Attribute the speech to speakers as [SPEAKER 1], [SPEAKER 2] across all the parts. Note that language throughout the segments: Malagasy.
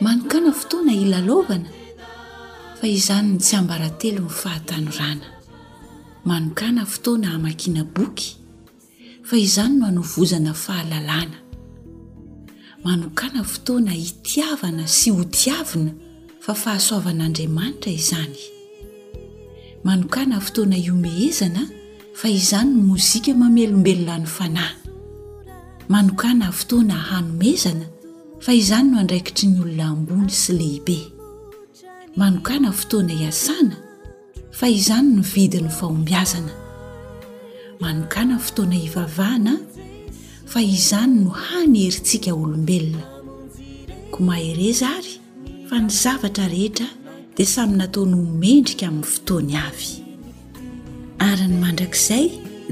[SPEAKER 1] Manokana fotoana hilalaovana fa izany ny tsiambaratelon'ny fahatanorana. Manokana fotoana hamakiana boky fa izany no hanovozana fahalalana. Manokana fotoana hitiavana sy hotiavina fa fahasoavan'Andriamanitra izany. Manokana fotoana hihomehezana. Fa izany ny mozika mamelombelona ny fanahy. Manokàna fotoana hanomezana fa izany no andraikitry ny olona ambony sy lehibe. Manokàna fotoana iasàna fa izany no vidin'ny fahombiazana. Manokàna fotoana ivavahana fa izany no hany herintsika olombelona. Koa mahereza ary fa ny zavatra rehetra dia samy nataony ho mendrika amin'ny fotoany avy. ary ny mandrakizay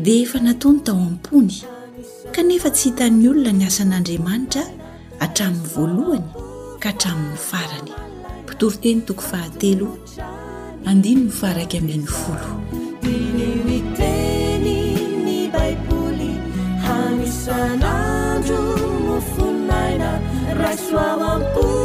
[SPEAKER 1] dia efa nataony tao am-pony kanefa tsy hitan'ny olona ny asan'Andriamanitra hatramin'ny voalohany ka hatramin'ny farany mpitoriteny toko fahatelo andiny ny faharaika ambin'ny folo
[SPEAKER 2] dinimiteny ny
[SPEAKER 1] baiboly hanisan'andro mofonaina raisoao am-po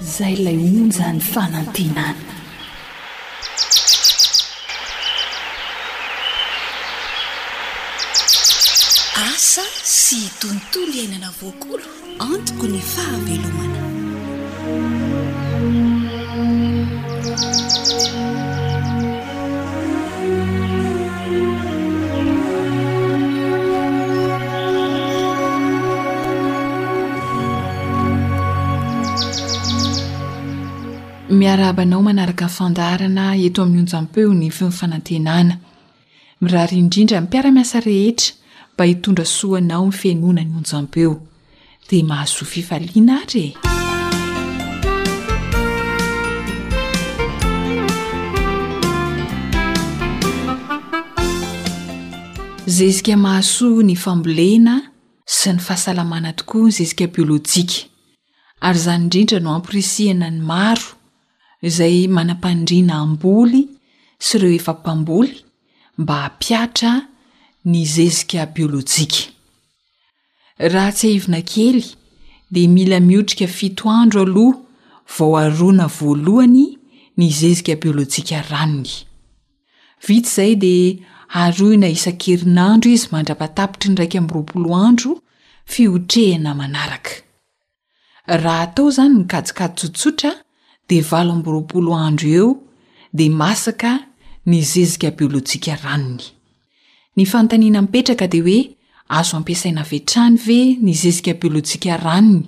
[SPEAKER 1] Izay ilay onjan'ny fanantenana. Asa sy tontolo iainana voakolo. Antoko ny fahavelomana.
[SPEAKER 2] Miarahaba anao manaraka ny fandaharana eto amin'ny onjampeo ny Feon'ny Fanantenana. Mirary indrindra ny mpiara-miasa rehetra mba hitondra soa anao ny fihainoana ny onjampeo. dia mahazoa fifaliana ary e! Zezika mahasoa ny fambolena sy ny fahasalamana tokoa ny zezika biolojika, ary izany indrindra no ampirisihina ny maro izay manam-pandriana hamboly sy ireo efa mpamboly mba hampihatra ny zezika biolojika. Raha tsiahivina kely dia mila miotrika fito andro aloha vao aroana voalohany ny zezika biolojika ranony. Vita izay dia aroina isan-kerinandro izy mandra-patapitry ny iraika amby roapolo andro fihotrehina manaraka. raha atao zany ny kajikajy tsotsotra de valo amby roapolo andro eo de masaka ny zezika biolojika ranony. Ny fanontaniana mipetraka de hoe azo ampiasaina avy hatrany ve ny zezika biolojika ranony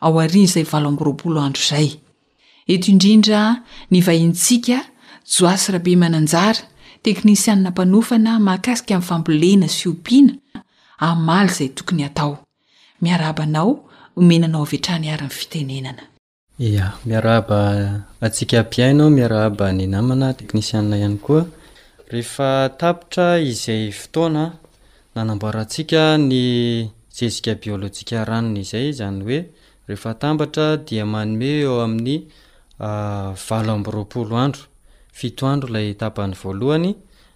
[SPEAKER 2] ao aorian'izay valo amby roapolo andro izay. Eto indrindra ny vahinintsika Joasy Rabemananjara, teknisianina mpanofana mahakasika ny fambolena sy ompiana hamaly izay tokony atao. Miarahaba anao, omena anao avy hatrany ary ny fitenenana.
[SPEAKER 3] Ia, miarahaba antsika mpihaino, miarahaba ny namana teknisianina ihany koa. Rehefa tapitra izay fotoana nanamboarantsika ny zezika biolojika ranony izay, izany hoe rehefa atambatra dia manome eo amin'ny valo amby roapolo andro, fito andro ilay tapany voalohany,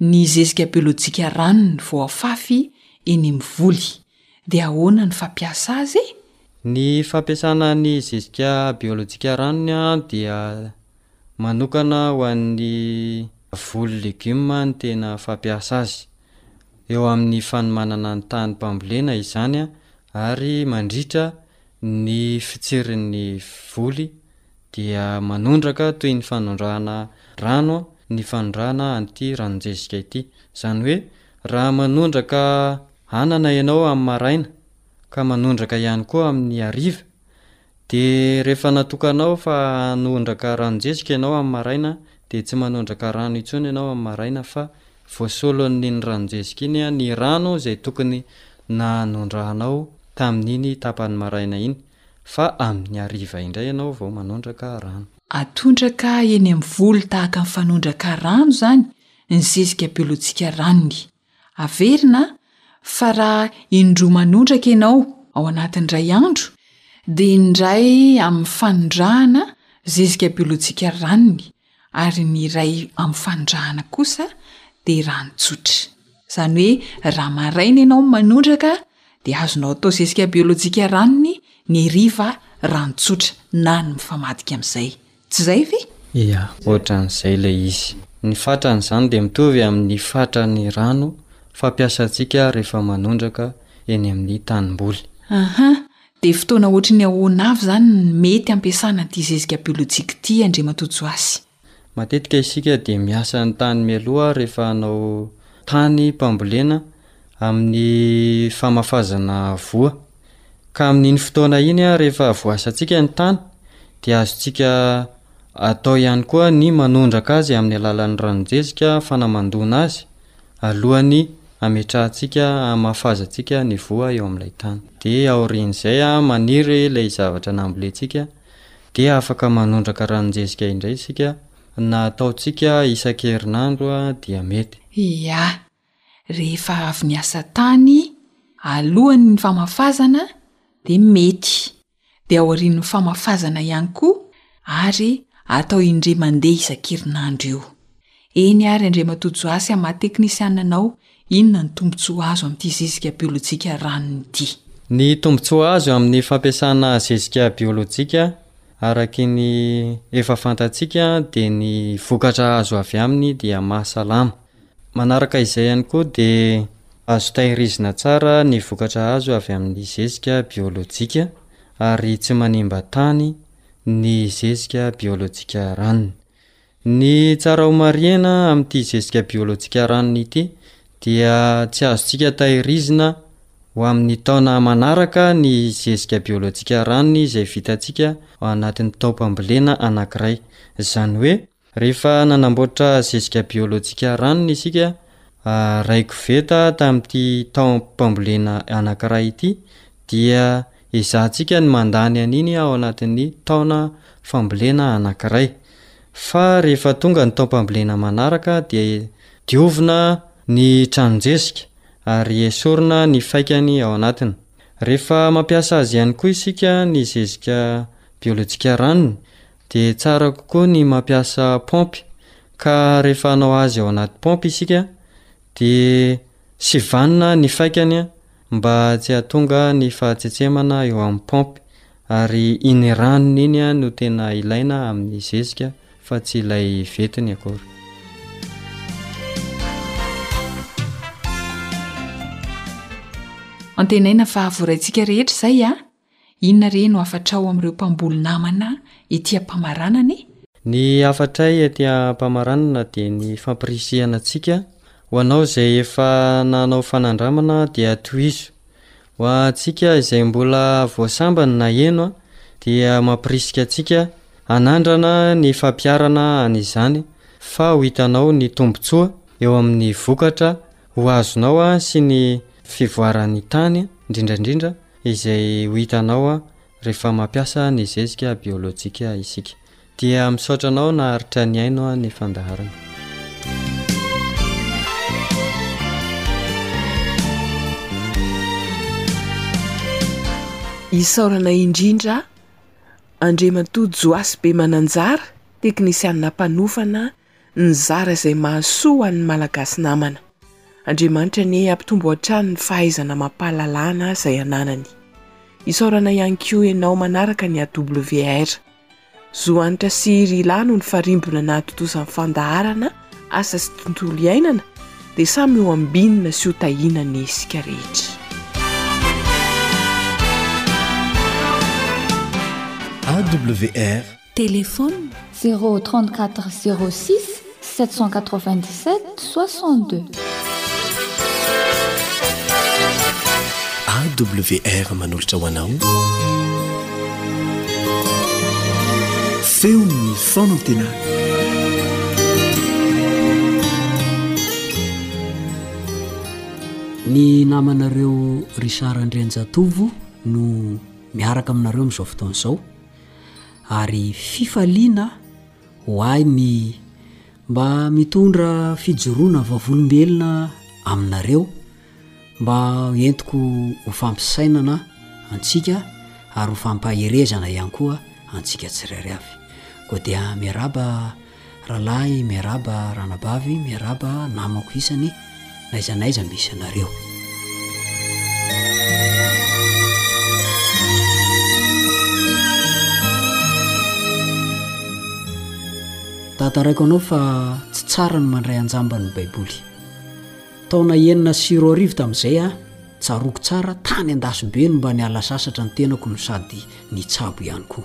[SPEAKER 3] Ny zezika biolojika ranony
[SPEAKER 2] vao afafy eny amin'ny voly dia ahoana ny fampiasa azy?
[SPEAKER 3] Ny fampiasana ny zezika biolojika ranony dia manokana ho an'ny voly legioma no tena fampiasa azy. Eo amin'ny fanomanana ny tany mpambolena izany ary mandritra ny fitsirin'ny voly dia manondraka toy ny fanondrahana rano ny fanondrahana an'ity ranon-jezika ity. Izany hoe, raha manondraka anana ianao amin'ny maraina, ka manondraka ihany koa amin'ny hariva, dia rehefa natokanao fa hanondraka ranon-jezika ianao amin'ny maraina, dia tsy manondraka rano intsony ianao amin'ny maraina, fa voasolon'iny ranon-jezika iny ny rano izay tokony nanondrahanao tamin'iny tapany maraina iny. Fa amin' ny hariva indray ianao vao manondraka rano.
[SPEAKER 2] Atondraka eny amin'ny volo tahaka ny fanondraka rano izany ny zezika biolojika ranony. Averina fa raha indroa manondraka ianao ao anatin'ny iray andro, dia indray amin'ny fanondrahana zezika biolojika ranony, Ary ny iray amin'ny fanondrahana kosa dia rano tsotra. Izany hoe raha maraina ianao manondraka dia azonao atao zezika biolojika ranony, ny hariva rano tsotra na ny mifamadika amin'izay. Tsy izay ve?
[SPEAKER 3] Ia, ohatran'izay ilay izy. Ny fatran'izany dia mitovy amin'ny fatran'ny rano fampiasantsika rehefa manondraka eny amin'ny tanimboly.
[SPEAKER 2] Ahaa, Dia fotoana ohatry ny ahoana avy izany ny mety hampiasana ity zezika biolojika ity, Andriamatoa Joasy?
[SPEAKER 3] Matetika isika dia miasa ny tany mialoha rehefa hanao tany mpambolena amin'ny famafazana voa. Ka amin'iny fotoana iny rehefa voasantsika ny tany dia azontsika Atao ihany koa ny manondraka azy amin'ny alalan'ny ranon-jezika fanamandoana azy alohan'ny hametrahantsika, hamafazantsika ny voa eo amin'ilay tany. Dia aorian'izay maniry ilay zavatra nambolentsika dia afaka manondraka ranon-jezika indray isika na ataontsika isan-kerinandro dia mety.
[SPEAKER 2] Ia. Rehefa avy niasa tany alohan'ny famafazana dia mety. dia aorian'ny famafazana ihany koa ary atao indray mandeha isan-kerinandro io. Eny ary Andriamatoa Joasy amin'ny maha teknisianina anao, inona ny tombontsoa azo amin'ity zezika biolojika ranony ity?
[SPEAKER 3] Ny tombontsoa azo amin'ny fampiasana zezika biolojika araky ny efa fantatsika dia ny vokatra azo avy aminy dia mahasalama. Manaraka izay ihany koa dia azo tahirizina tsara ny vokatra azo avy amin'ny zezika biolojika ary tsy manimba tany ny zezika biolojika ranony. Ny tsara homarihina amin'ity zezika biolojika ranony ity dia tsy azontsika tahirizina ho amin'ny taona manaraka ny zezika biolojika ranony izay vitantsika ao anatin'ny taom-pambolena anankiray. Izany hoe. Rehefa nanamboatra zezika biolojika ranony isika, iray koveta tamin'ity taom-pambolena anankiray ity, dia ezahantsika ny mandany an'iny ao anatin'ny taona fambolena anankiray. Fa rehefa tonga ny taom-pambolena manaraka, dia diovina ny tranon-jezika ary esorina ny faikany ao anatiny. Rehefa mampiasa azy ihany koa isika ny zezika biolojika ranony, Dia tsara kokoa ny mampiasa paompy ka rehefa hanao azy ao anaty paompy isika dia sivanina ny faikany mba tsy hahatonga ny fahatsetsemana eo amin'ny paompy ary iny ranony iny no tena ilaina amin'ny zezika fa tsy ilay ventiny akory.
[SPEAKER 2] Antenaina fa voaraintsika rehetra izay an! Inona re no hafatrao amin'ireo mpamboly namana ety am-pamaranana e?
[SPEAKER 3] Ny hafatray ety am-pamaranana dia ny fampirisihana antsika, ho anao izay efa nanao fanandramana dia tohizo. Ho antsika izay mbola vao sambany naheno dia mampirisika antsika hanandrana ny fampiharana an'izany fa ho hitanao ny tombontsoa eo amin'ny vokatra ho azonao sy ny fivoaran'ny tany indrindra indrindra Izay ho hitanao rehefa mampiasa ny zezika biolojika isika. Dia misaotra anao naharitra nihaino ny fandaharana.
[SPEAKER 4] Isaorana indrindra Andriamatoa Joasy Bemananjara, teknisianina mpanofana Nizara izay mahasoa ho an'ny Malagasy namana. Andriamanitra anie hampitombo hatrany ny fahaizana amam-pahalalana izay ananany. Isaorana ihany koa enao manaraka ny AWR. Zo hanitra sy hery ilahy no nifarimbona nahatontosa ny fandaharana asa sy tontolo iainana dia samy ho ambinina sy ho tahiana anie isika rehetra.
[SPEAKER 5] AWR.
[SPEAKER 1] Telefaonina,
[SPEAKER 6] zéro trente quatre zéro six sept cent quatre vingt dix sept soixante deux.
[SPEAKER 5] AWR manolotra ho anao feon'ny fanantenana.
[SPEAKER 7] ny namanareo Richard Andrianjatovo no miaraka aminareo amin'izao fotoana izao ary fifaliana ho ahy ny mba mitondra fijoroana vavolombelona aminareo mba entiko ho fampisainana antsika ary ho fampaherezana ihany koa antsika tsirairay avy. Koa dia miarahaba Rahalahy miarahaba ranabavy miarahaba namako isany n'aiza n'aiza misy anareo. Tantaraiko anao fa tsy tsara ny mandray anjamba ny baiboly taona enina siro arivo tamin'izay a tsaroako tsara tany an-dasobe no mba niala sasatra ny tenako no sady nitsabo ihany koa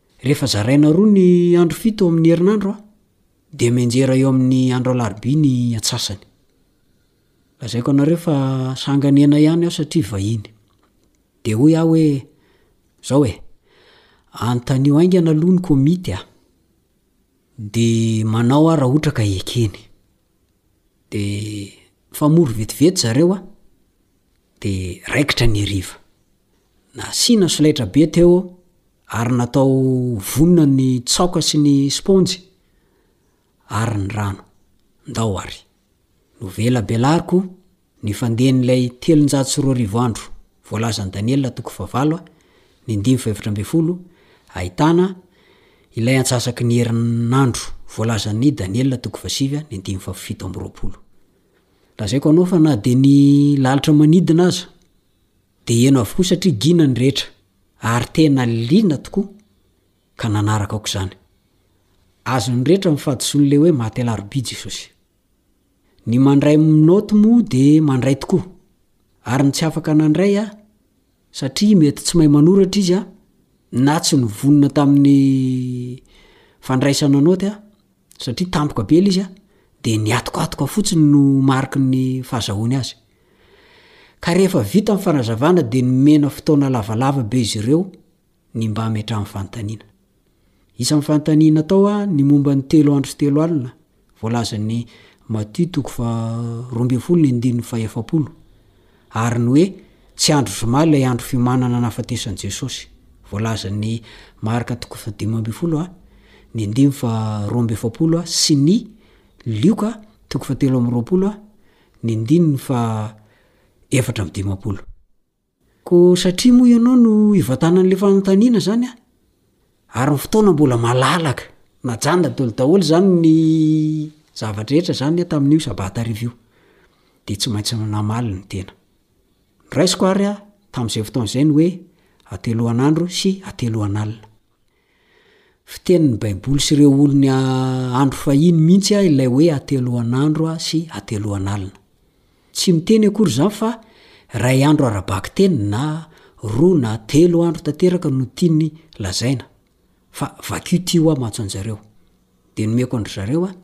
[SPEAKER 7] Rehefa zaraina roa ny andro fito ao amin'ny herinandro dia mianjera eo amin'ny andro alarobia ny antsasany. Lazaiko anareo fa sangany ena ihany aho satria vahiny. Dia hoy aho hoe, izao e, anontanio haingana aloha ny komity a! Dia manao aho raha ohatra ka ekeny. Dia mifamory vetivety zareo a! Dia raikitra ny hariva. Nasiana solaitra be teo ary natao vonona ny tsaoka sy ny spaonjy ary ny rano. Ndao ary. Novelabelariko ny fandehan'ilay telonjato sy roa arivo andro voalazan'i Daniela toko fahavalo ny andininy fahefatra ambin'ny folo ahitana ilay antsasaky ny herinandro voalazan'i Daniela toko fahasivy ny andininy fahafito amby roapolo. Lazaiko anao fa na dia ny lalitra manidina aza, Dia heno avokoa satria gina ny rehetra ary tena liana tokoa ka nanaraka aok'izany. Azon'ny rehetra ny fahadisoan'ilay hoe maty alarobia Jesosy. Ny mandray mnoty moa dia mandray tokoa ary ny tsy afaka nandray aho satria mety tsy mahay manoratra izy aho na tsy nivonona tamin'ny fandraisana note aho, satria tampoka be ilay izy a, dia ny atokatoka fotsiny no mariky ny fahazahoany azy. Ka rehefa vita ny fanazavana dia nomena fotoana lavalava be izy ireo ny mba hametrahany fanontaniana. Isan'ny fanontaniana tao a ny momba ny telo andro sy telo alina voalazan'i Matio toko faha roa ambin'ny folo ny andininy faha efapolo. Ary ny hoe tsy andro zoma ilay andro fiomanana nahafatesan'i Jesosy. Voalazan'i Marka toko fahadimy ambin'ny folo ha, ny andininy faharoa amby efapolo ha, sy ny Lioka toko fahatelo amby roapolo ha, ny andininy faha efatra amby dimampolo. Koa satria moa ianao no hivantanan'ilay fanontaniana izany aho, Ary ny fotoana mbola malalaka. Najanona dolo daholo izany ny zava-drehetra izany an, tamin'io sabata hariva io. Dia tsy maintsy namaly ny tena. Noraisiko àry aho, tamin'izay fotoana izay, ny hoe hateloan'andro sy hateloan'alina. Fitenin'ny Baiboly sy ireo olon'ny andro fahiny mihitsy ilay hoe hateloan'andro sy hateloan'alina. Tsy miteny akory izany fa iray andro ara-bakiteny na roa na telo andro tanteraka no tiany lazaina fa vakio ty hoa mantsy anjareo. Dia nomeko an-dry zareo an,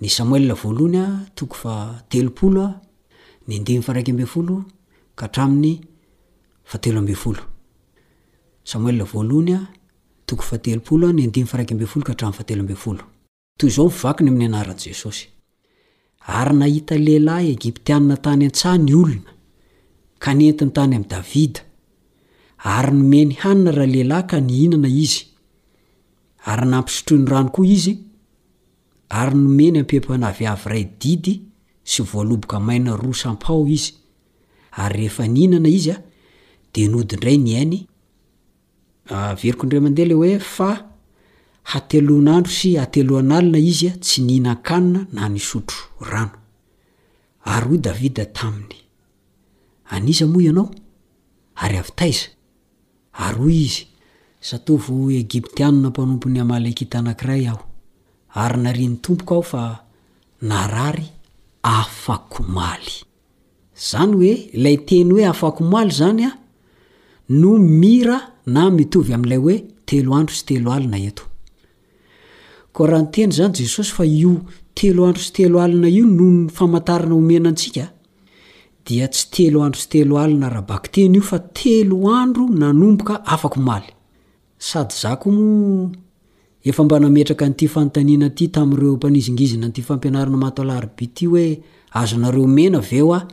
[SPEAKER 7] ny Samoela voalohany an, toko faha telopolo an, ny andininy faha iraika ambin'ny folo ka hatramin'ny faha telo ambin'ny folo. Samoela voalohany an, toko faha telopolo an, ny andininy faha iraika ambin'ny folo ka hatramin'ny faha telo ambin'ny folo. Toy izao ny vakiny amin'ny anaran'i Jesosy, Ary nahita lehilahy Egyptiana tany an-tsaha ny olona, ka nentiny tany amin'i Davida, ary nomeny hanina ralehilahy ka nihinana izy, ary nampisotroiny rano koa izy, ary nomeny ampempana aviavy iray didy sy voaloboka maina roa sam-pao izy, ary rehefa nihinana izy, dia nody indray ny ainy, Averiko indray mandeha ilay hoe fa hateloan'andro sy hateloan'alina izy tsy nihinan-kanina na nisotro rano. Ary hoy Davida taminy, An'iza moa ianao? Ary avy taiza? Ary hoy izy, Zatovo Egyptiana mpanompon'ny Amalekita anankiray aho, ary narian'ny tompoko aho fa narary afakomaly. Zany hoe ilay teny hoe afakomaly zany a no mira na mitovy amin'ilay hoe telo andro sy telo alina eto. Koa raha niteny zany Jesosy fa io telo andro sy telo alina io no ny famantarana omena antsika dia tsy telo andro sy telo alina ara-bakiteny io fa telo andro nanomboka afakomaly. Sady za koa moa efa mba nametraka an'ity fanontaniana ity tamin'ireo mpanizingizina an'ity fampianarana maty alarobia ity hoe azonareo omena ve hoa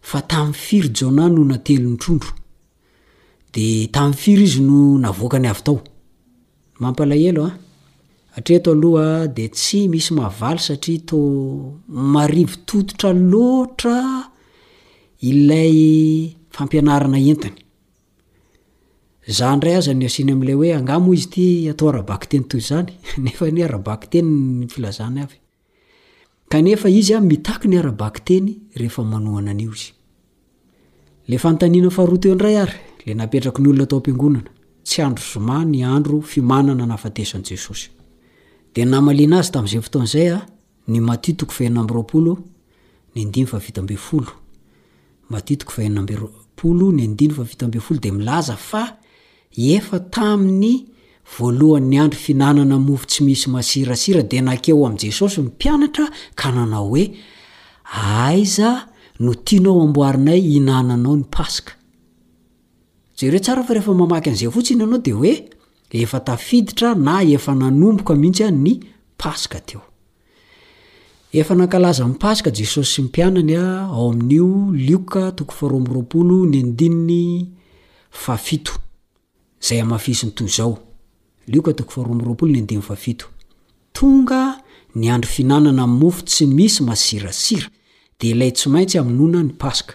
[SPEAKER 7] fa tamin'ny firy Jona no natelin'ny trondro? dia tamin'ny firy izy no navoakany avy tao? Mampalahelo an! Hatreto aloha dia tsy misy mahavaly satria toa marivo tototra loatra ilay fampianarana entiny. Za indray aza ny asiany amin'ilay hoe angaha moa izy ity atao ara-bakiteny toy izany? nefa anie ara-bakiteny ny filazany avy. Kanefa izy mitaky ny ara-bakiteny rehefa manohana an'io izy. Ilay fanontaniana faharoa teo indray ary, ilay napetraky ny olona tao am-piangonana, tsy andro zoma ny andro fimanana nahafatesan'i Jesosy. Dia ny namaliana azy tamin'izay fotoana izay aho, Ny Matio toko fahenina amby roapolo ny andiny fahafito ambin'ny folo, Matio toko fahenina amby roapolo ny andiny fahafito ambin'ny folo dia milaza fa efa tamin'ny voalohan'ny andro fihinanana mofo tsy misy masirasira dia nankeo amin'i Jesosy ny mpianatra ka nanao hoe, Aiza no tianao hamboarinay hihinananao ny Paska? Jereo tsara fa rehefa mamaky an'izay fotsiny ianao dia hoe, dia efa tafiditra na efa nanomboka mihitsy any ny Paska teo. Efa nankalaza ny Paska Jesosy sy ny mpianany ao amin'io Lioka toko faharoa amby roapolo ny andininy fahafito, izay hamafisiny toy izao. Lioka toko faharoa amby roapolo ny andininy fahafito. Tonga ny andro fihinanana mofo tsy misy masirasira, dia ilay tsy maintsy hamonoana ny Paska.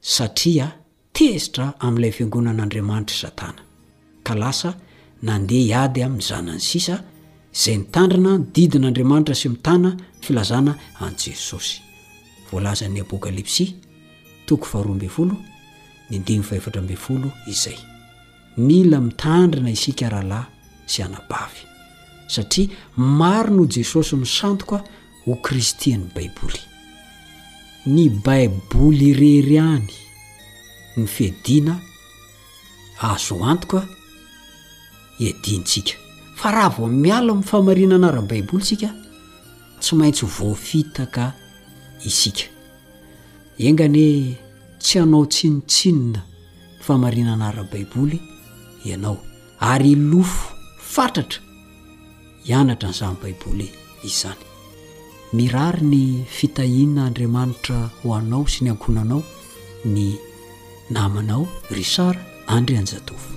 [SPEAKER 7] satria tezitra amin'ilay fiangonan'Andriamanitra i Satana, ka lasa nandeha hiady amin'ny zanany sisa, izay nitandrina ny didin'Andriamanitra sy mitana ny filazana an'i Jesosy. Voalazan'ny Apokalypsy, toko faharoa ambin'ny folo, ny andininy fahefatra ambin'ny folo izay. Mila mitandrina isika rahalahy sy anabavy, satria maro noho Jesosy misandoka, ho kristian'ny Baiboly. Ny Baiboly irery ihany no fiadiana azo antoka iadiantsika. Fa raha vao miala amin'ny famarinana ara-baiboly isika, tsy maintsy ho voafitaka isika. Enga anie tsy hanao tsinontsinona ny famarinana ara-baiboly ianao. Ary lofo fatratra hianatra an'izany Baiboly izany. Mirary ny fitahiana Andriamanitra ho anao sy ny ankohonanao ny namanao Richard
[SPEAKER 1] Andrianjatovo.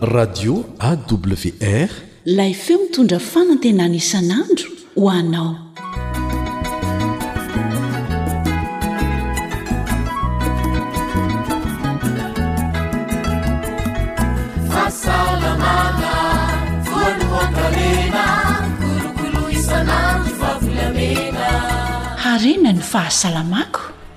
[SPEAKER 8] Radio AWR.
[SPEAKER 9] Lay feo mitondra fanantenana isan'andro ho anao. Harena ny fahasalamako.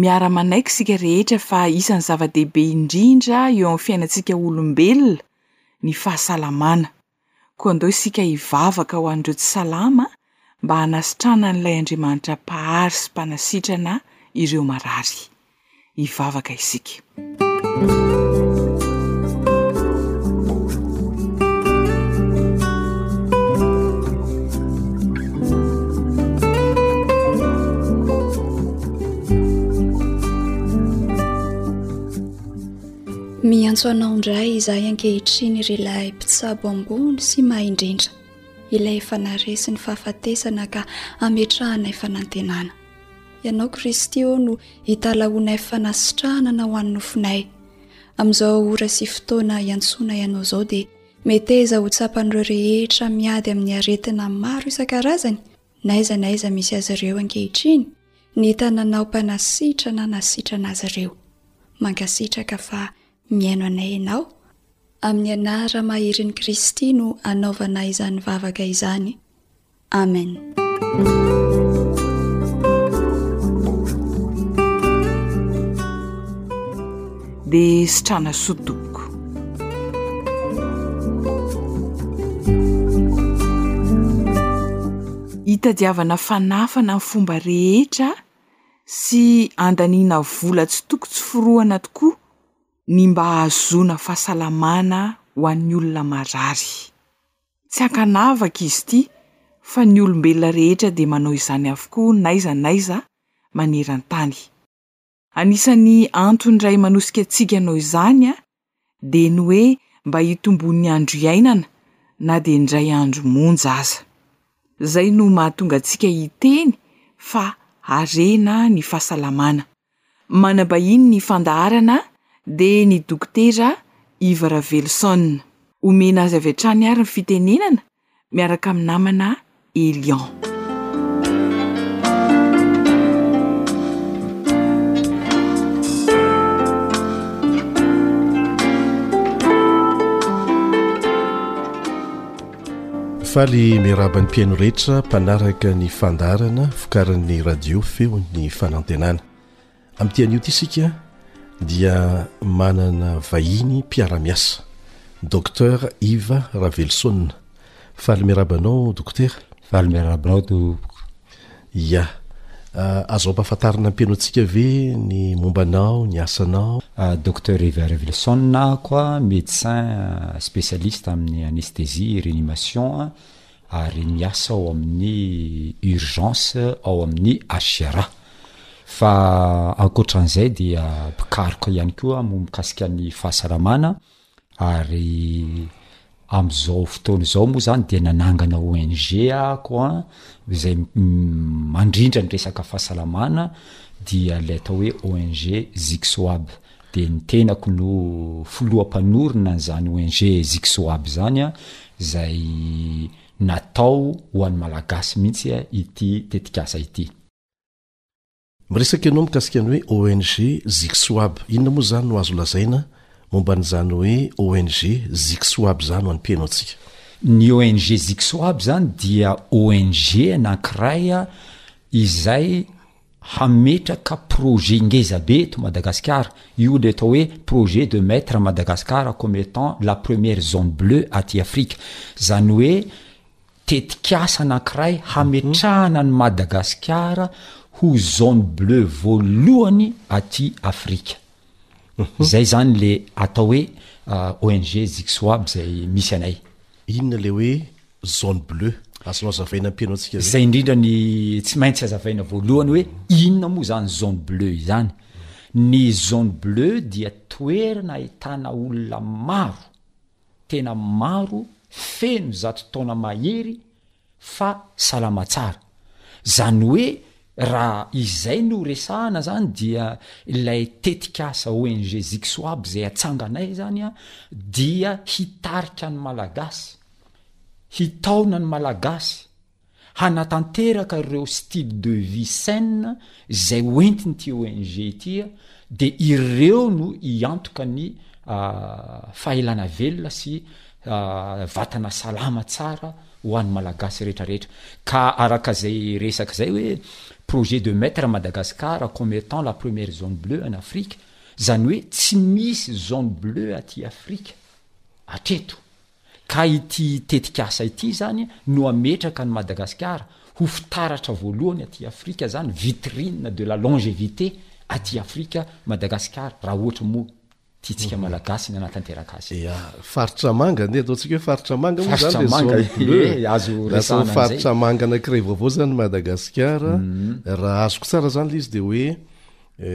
[SPEAKER 4] Miara-manaiky isika rehetra fa isan'ny zava-dehibe indrindra eo amin'ny fiainantsika olombelona ny fahasalamana. Koa andao isika hivavaka ho an'ireo tsy salama mba hanasitranan'ilay Andriamanitra Mpahary sy Mpanasitrana ireo marary. Hivavaka isika.
[SPEAKER 6] Miantso anao indray izahay ankehitriny ry lahy mpitsabo ambony sy mahaindrindra ilay efa naresy ny fahafatesana ka ametrahanay fanantenana. Ianao Kristy ô no italahoanay fanasitrahana na ho an'ny nofonay. Amin'izao ora sy fotoana iantsoanay anao izao dia meteza ho tsapan'ireo rehetra miady amin'ny aretina maro isan-karazany n'aiza n'aiza misy azy ireo ankehitriny ny tananao mpanasitra na nasitrana azy ireo. Mankasitraka fa mihaino anay ianao. Amin'ny anara maherin' Kristy no anaovana izany vavaka izany. Amen.
[SPEAKER 4] Dia sitrana soa tompoko. Itadiavana fanafana ny fomba rehetra sy andaniana vola tsy toko tsy forohana tokoa ny mba hahazoana fahasalamana ho an'ny olona marary. Tsy ankanavaka izy ity fa ny olombelona rehetra dia manao izany avokoa n'aiza n'aiza maneran-tany. Anisan'ny antony iray manosika antsika hanao izany dia ny hoe mba hitomboan'ny andro iainana na dia indray andro monja aza. Izay no mahatonga antsika hiteny fa harena ny fahasalamana. Manabahiny ny fandaharana dia ny Dokotera Iva Raveloson. Omena azy avy hatrany ary ny fitenenana miaraka amin'ny namana Elian.
[SPEAKER 8] Faly miarahaba ny mpihaino rehetra mpanaraka ny fandaharana vokarin'ny radio feon'ny fanantenana. Amin'ity anio ity isika dia manana vahiny mpiara-miasa, Docteur Iva Ravelisona. Faly miarahaba anao, Dokotera.
[SPEAKER 10] Faly miarahaba anao,
[SPEAKER 8] Tompoko.
[SPEAKER 5] Ia. Azo ampahafantarina ny mpianaontsika ve ny momba anao, ny asanao?
[SPEAKER 10] Docteur Ever Wilson aho, médecin spécialiste amin'ny anesthésie et réanimation ary miasa ao amin'ny urgence ao amin'ny HJRA. Fa ankoatra an'izay dia mpikaroka ihany koa aho mikasika ny fahasalamana. Ary amin'izao fotoana izao moa izany dia nanangana ONG aho an, izay mandrindra ny resaka fahasalamana dia ilay atao hoe ONG Zixoab, dia ny tenako no filoha mpanorina an'izany ONG Zixoab izany an, izay natao ho an'ny Malagasy mihitsy ity tetikasa ity.
[SPEAKER 5] Miresaka ianao mikasika ny hoe ONG Zixoab, inona moa izany no azo lazaina momba an'izany hoe ONG Zixoab izany ho an'mpiheno antsika?
[SPEAKER 10] Ny ONG Zixoab izany dia ONG anankiray izay hametraka projet ngeza be eto Madagasikara, io le atao hoe projet de mettre Madagascar comme étant la première zone bleue aty Afrika, izany hoe tetikasa anankiray hametrahana an'i Madagasikara ho zone bleue voalohany aty Afrika. Izay izany le atao hoe ONG Zixoab izay misy anay.
[SPEAKER 5] Inona le hoe zone bleue? Azonao azavaina ampianao antsika ve?
[SPEAKER 10] Zay indrindra ny tsy maintsy azavaina voalohany hoe inona moa izany zone bleue izany? Ny zone bleue dia toerana ahitana olona maro tena maro feno zato taona mahery fa salama tsara, zany hoe raha izay no resahana zany dia ilay tetikasa ONG Zixoab zay atsanganay zany an dia hitarika ny malagasy, hitaona ny malagasy, hanatanteraka ireo style de vie saine izay hoentin'ity ONG ity dia ireo no hiantoka ny fahelana velona sy vatana salama tsara ho an'ny Malagasy rehetra rehetra ka araka izay resaka izay hoe projet de mettre Madagascar comme etant la première zone bleue en Afrique izany hoe tsy misy zone bleue aty Afrika hatreto. Ka ity tetikasa ity izany no hametraka an'i Madagasikara ho fitaratra voalohany aty Afrika izany, vitrine de la longevite aty Afrika Madagasikara raha ohatra moa tiantsika Malagasy ny hanatanteraka azy.
[SPEAKER 5] Ya, faritra manga anie, ataontsika hoe faritra manga moa izany ilay zone bleu e, lasan'ny faritra manga anankiray vaovao izany Madagasikara, raha azoko tsara izany ilay izy dia hoe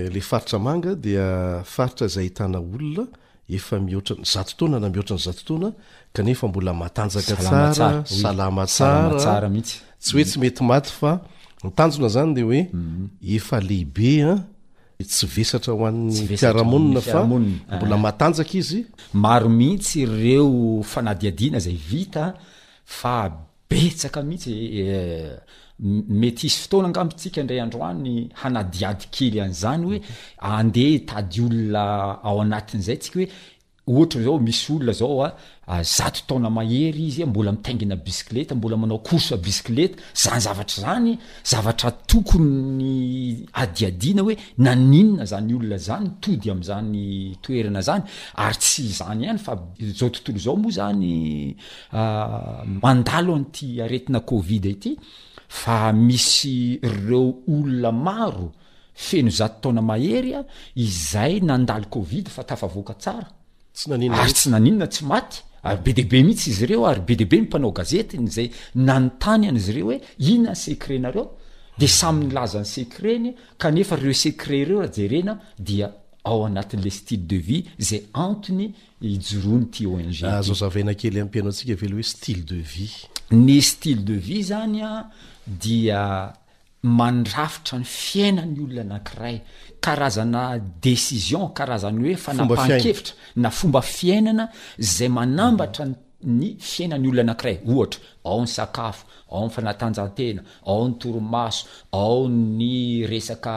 [SPEAKER 5] ilay faritra manga dia faritra izay ahitana olona efa mihoatra ny zato taona na mihoatra ny zato taona kanefa mbola matanjaka tsara salama tsara
[SPEAKER 10] mihitsy
[SPEAKER 5] tsy hoe tsy mety maty fa ny tanjona zany dia hoe mhm. efa lehibe a tsy vesatra ho an'ny fiarahamonina fa mbola eh. matanjaka izy
[SPEAKER 10] maro mihitsy ireo fanadiadiana zay vita fa Betsaka mihitsy e! Mety hisy fotoana angamba isika indray andro any hanadihady kely an'izany hoe andeha hitady olona ao anatin'izay tsika hoe ohatra zao misy olona zao a zato taona mahery izy mbola mitaingina bisikileta, mbola manao course bisikileta, zany zavatra zany zavatra tokony adihadiana hoe naninona zany olona zany tody amin'izany toerana zany ary tsy izany ihany fa izao tontolo izao moa zany mandalo an'ity aretina covid ity fa misy reo olona maro feno zato taona mahery izay nandalo covid fa tafavoaka tsara ary tsy naninona tsy maty ary be dia be mihitsy izy ireo ary be dia be ny mpanao gazety ny izay nanontany an'izy ireo hoe inona ny secret-nareo dia samy nilaza ny secret-ny kanefa ireo secret ireo raha jerena dia ao anatin'ilay style de vie izay antony ijoroany ity
[SPEAKER 5] ONG ity. Azo azavaina kely ampiano antsika ve le hoe style de vie?
[SPEAKER 10] Ny style de vie zany a dia mandrafitra ny fiainan'ny olona anankiray, karazana decision, karazany hoe fanapahan-kevitra na fomba fiainana zay manambatra ny ny fiainan'ny olona anankiray, ohatra, ao ny sakafo, ao ny fanatanjahantena, ao ny torimaso, ao ny resaka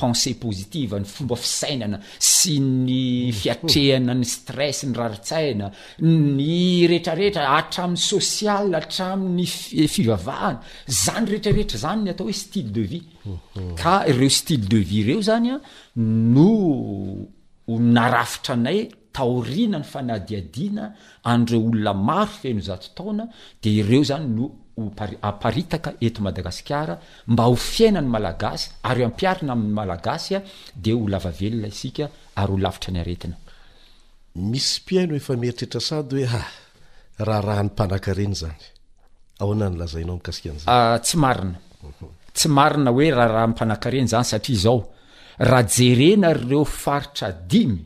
[SPEAKER 10] pensée positive, ny fomba fisainana sy ny fiatrehana ny stress, ny rarin-tsaina, ny rehetrarehetra, hatramin'ny social, hatramin'ny fivavahana, izany rehetrarehetra izany ny atao hoe style de vie, ka ireo style de vie ireo izany an no ho narafitra anay taoriana ny fanadihadiana an'ireo olona maro feno zato taona dia ireo izany no ho aparitaka eto Madagasikara mba ho fiainan'ny Malagasy ary hampiarina amin'ny Malagasy dia ho lava velona isika ary ho lavitra ny aretina.
[SPEAKER 5] Misy mpihaino efa mieritreritra sady hoe ah, raharahan'ny mpanankarena izany. Ahoana ny lazainao mikasika an'izany?
[SPEAKER 10] Ah, tsy marina. Tsy marina hoe raharaham-panankarena izany satria izao, raha jerena ireo faritra dimy,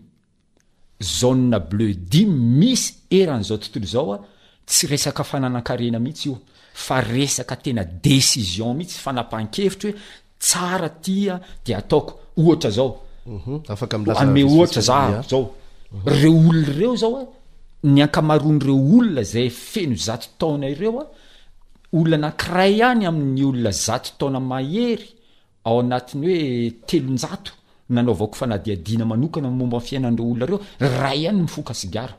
[SPEAKER 10] zone bleu dimy misy eran'izao tontolo izao a, tsy resaka fananan-karena mihitsy io fa resaka tena décision mihitsy, fanapahan-kevitra hoe tsara tia de ataoko ohatra zao
[SPEAKER 5] mhm.
[SPEAKER 10] afaka ame ohatra za zao reo olona ireo zao a ny ankamaroan'ireo olona zay feno zato taona ireo a olona anakiray ihany amin'ny olona zato taona mahery ao anatin'ny hoe telonjato nanaovako fanadiadiana manokana momba fiainan'ireo olona reo ray ihany mifoka sigara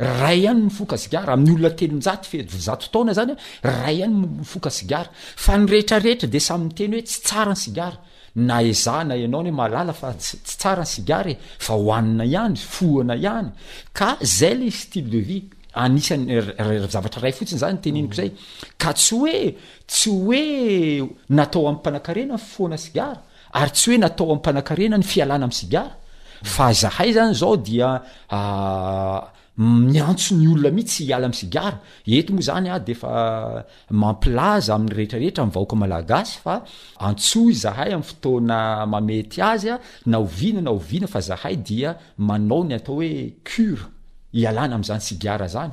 [SPEAKER 10] Ray ihany no mifoka sigara, amin'ny olona telonjato fehezbo vy zato taona izany an, ray ihany no mifoka sigara. Fa ny rehetra rehetra dia samy miteny hoe tsy tsara ny sigara. Na ezahana ianao anie mahalala fa tsy tsy tsara ny sigara e, fa hohanina ihany, fohana ihany. Ka izay ilay style de vie. Anisan'ny ry zavatra iray fotsiny izany teneniko izay. Ka tsy hoe tsy hoe natao amim-panakarena ny fohana sigara. Ary tsy hoe natao ampanankarena ny fialana amin'ny sigara fa zahay zany zao dia miantso ny olona mitsy hiala amin'ny sigara, eto moa zany aho defa mampilaza amin'ny rehetra rehetra amin'ny vahoaka malagasy fa antsoy zahay amin'ny fotoana mamety azy na oviana na oviana fa zahay dia manao ny atao hoe cure hialana amin'izany sigara zany.